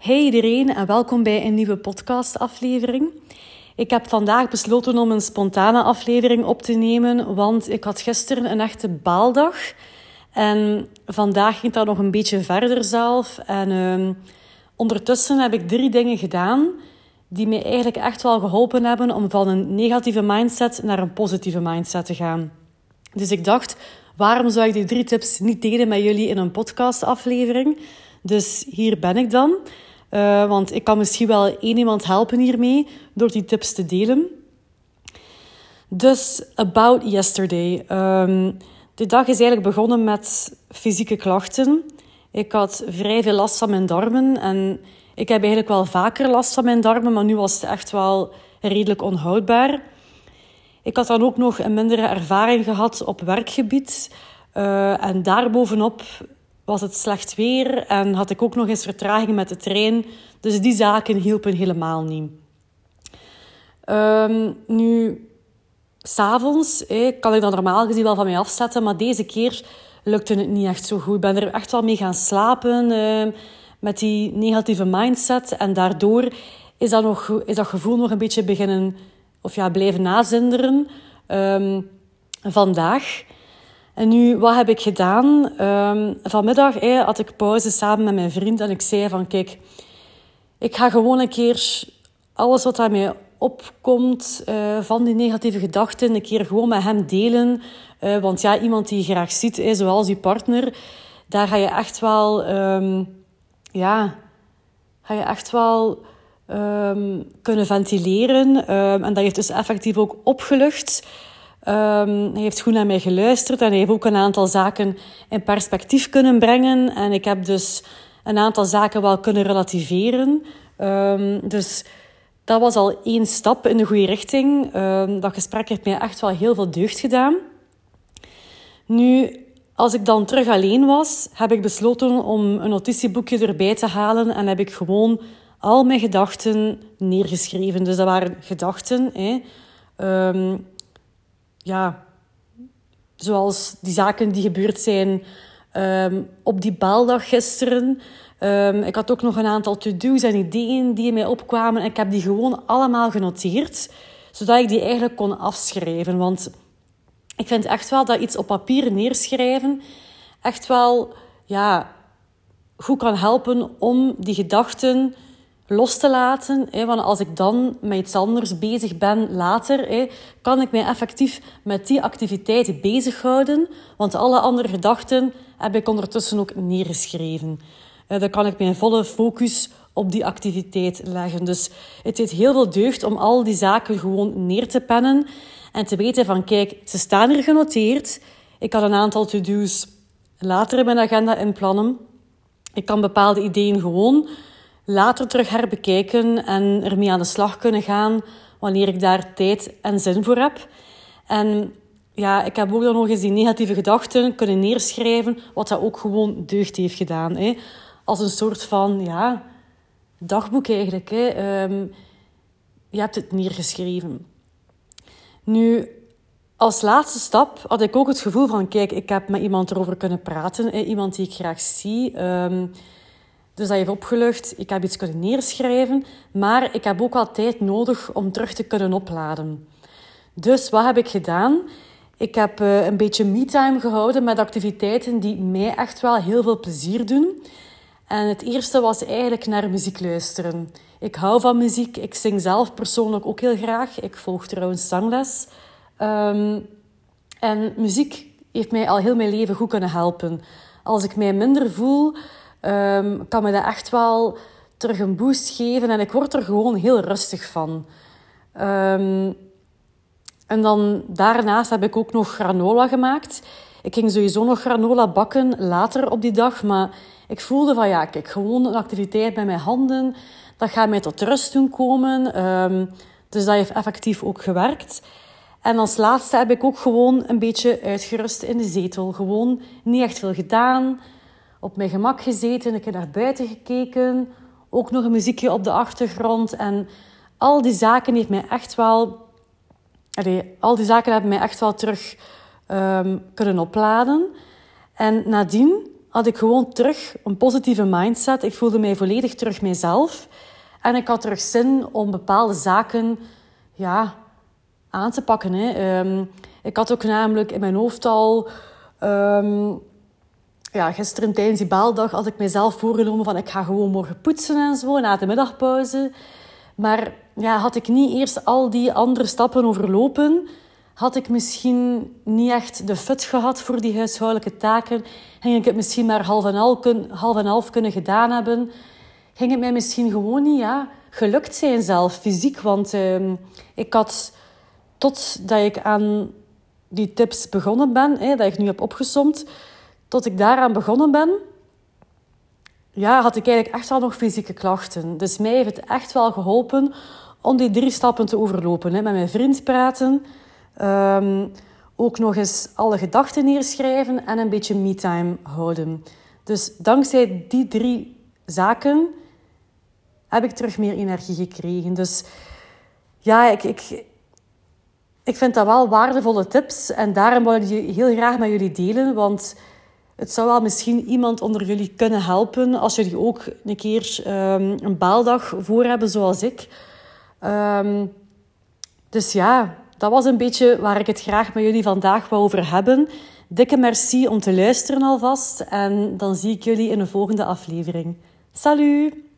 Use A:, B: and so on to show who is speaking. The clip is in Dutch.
A: Hey iedereen en welkom bij een nieuwe podcastaflevering. Ik heb vandaag besloten om een spontane aflevering op te nemen, want ik had gisteren een echte baaldag. En vandaag ging dat nog een beetje verder zelf. En uh, ondertussen heb ik drie dingen gedaan die mij eigenlijk echt wel geholpen hebben om van een negatieve mindset naar een positieve mindset te gaan. Dus ik dacht, waarom zou ik die drie tips niet delen met jullie in een podcastaflevering? Dus hier ben ik dan. Uh, want ik kan misschien wel één iemand helpen hiermee door die tips te delen. Dus, about yesterday. Um, de dag is eigenlijk begonnen met fysieke klachten. Ik had vrij veel last van mijn darmen en ik heb eigenlijk wel vaker last van mijn darmen, maar nu was het echt wel redelijk onhoudbaar. Ik had dan ook nog een mindere ervaring gehad op werkgebied. Uh, en daarbovenop was het slecht weer en had ik ook nog eens vertraging met de trein. Dus die zaken hielpen helemaal niet. Um, nu, s'avonds eh, kan ik dan normaal gezien wel van mij afzetten, maar deze keer lukte het niet echt zo goed. Ik ben er echt wel mee gaan slapen uh, met die negatieve mindset. En daardoor is dat, nog, is dat gevoel nog een beetje beginnen, of ja, blijven nazinderen. Um, vandaag. En nu, wat heb ik gedaan? Um, vanmiddag eh, had ik pauze samen met mijn vriend en ik zei van, kijk, ik ga gewoon een keer alles wat daarmee opkomt uh, van die negatieve gedachten, een keer gewoon met hem delen. Uh, want ja, iemand die je graag ziet, eh, zoals je partner, daar ga je echt wel, um, ja, ga je echt wel um, kunnen ventileren. En dat heeft dus effectief ook opgelucht. Um, hij heeft goed naar mij geluisterd en hij heeft ook een aantal zaken in perspectief kunnen brengen. En ik heb dus een aantal zaken wel kunnen relativeren. Um, dus dat was al één stap in de goede richting. Um, dat gesprek heeft mij echt wel heel veel deugd gedaan. Nu, als ik dan terug alleen was, heb ik besloten om een notitieboekje erbij te halen en heb ik gewoon al mijn gedachten neergeschreven. Dus dat waren gedachten. Hè. Ja, zoals die zaken die gebeurd zijn um, op die baaldag gisteren. Um, ik had ook nog een aantal to-do's en ideeën die in mij opkwamen. En ik heb die gewoon allemaal genoteerd, zodat ik die eigenlijk kon afschrijven. Want ik vind echt wel dat iets op papier neerschrijven echt wel ja, goed kan helpen om die gedachten los te laten. Hè, want als ik dan met iets anders bezig ben later, hè, kan ik mij effectief met die activiteit bezighouden. Want alle andere gedachten heb ik ondertussen ook neergeschreven. Dan kan ik mijn volle focus op die activiteit leggen. Dus het heeft heel veel deugd om al die zaken gewoon neer te pennen en te weten van kijk, ze staan er genoteerd. Ik kan een aantal to-do's later in mijn agenda inplannen. Ik kan bepaalde ideeën gewoon later terug herbekijken en ermee aan de slag kunnen gaan wanneer ik daar tijd en zin voor heb. En ja, ik heb ook dan nog eens die negatieve gedachten kunnen neerschrijven, wat dat ook gewoon deugd heeft gedaan. Hè. Als een soort van ja, dagboek eigenlijk. Hè. Um, je hebt het neergeschreven. Nu, als laatste stap had ik ook het gevoel van, kijk, ik heb met iemand erover kunnen praten. Iemand die ik graag zie. Um, dus dat heeft opgelucht. Ik heb iets kunnen neerschrijven. Maar ik heb ook wel tijd nodig om terug te kunnen opladen. Dus wat heb ik gedaan? Ik heb uh, een beetje me-time gehouden met activiteiten die mij echt wel heel veel plezier doen. En het eerste was eigenlijk naar muziek luisteren. Ik hou van muziek. Ik zing zelf persoonlijk ook heel graag. Ik volg trouwens zangles. Um, en muziek heeft mij al heel mijn leven goed kunnen helpen. Als ik mij minder voel, um, kan me dat echt wel terug een boost geven. En ik word er gewoon heel rustig van. Um, en dan daarnaast heb ik ook nog granola gemaakt. Ik ging sowieso nog granola bakken later op die dag. Maar ik voelde van ja, kijk, gewoon een activiteit bij mijn handen. Dat gaat mij tot rust doen komen. Um, dus dat heeft effectief ook gewerkt. En als laatste heb ik ook gewoon een beetje uitgerust in de zetel. Gewoon niet echt veel gedaan op mijn gemak gezeten, ik heb naar buiten gekeken, ook nog een muziekje op de achtergrond. En al die zaken heeft mij echt wel... Al die zaken hebben mij echt wel terug um, kunnen opladen. En nadien had ik gewoon terug een positieve mindset. Ik voelde mij volledig terug mijzelf. En ik had terug zin om bepaalde zaken ja, aan te pakken. Hè. Ehm, ik had ook namelijk in mijn hoofd al... Um, ja, gisteren tijdens die baaldag had ik mezelf voorgenomen van ik ga gewoon morgen poetsen en zo na de middagpauze. Maar ja, had ik niet eerst al die andere stappen overlopen, had ik misschien niet echt de fit gehad voor die huishoudelijke taken. Ging ik het misschien maar half en half, half, en half kunnen gedaan hebben. Ging het mij misschien gewoon niet ja, gelukt zijn zelf, fysiek. Want uh, ik had, totdat ik aan die tips begonnen ben, dat ik nu heb opgesomd, tot ik daaraan begonnen ben, ja, had ik eigenlijk echt wel nog fysieke klachten. Dus mij heeft het echt wel geholpen om die drie stappen te overlopen. Hè. Met mijn vriend praten, ehm, ook nog eens alle gedachten neerschrijven en een beetje me-time houden. Dus dankzij die drie zaken heb ik terug meer energie gekregen. Dus ja, ik, ik, ik vind dat wel waardevolle tips. En daarom wil ik die heel graag met jullie delen. Want het zou wel misschien iemand onder jullie kunnen helpen als jullie ook een keer um, een baaldag voor hebben, zoals ik. Um, dus ja, dat was een beetje waar ik het graag met jullie vandaag wou over hebben. Dikke merci om te luisteren alvast. En dan zie ik jullie in de volgende aflevering. Salut!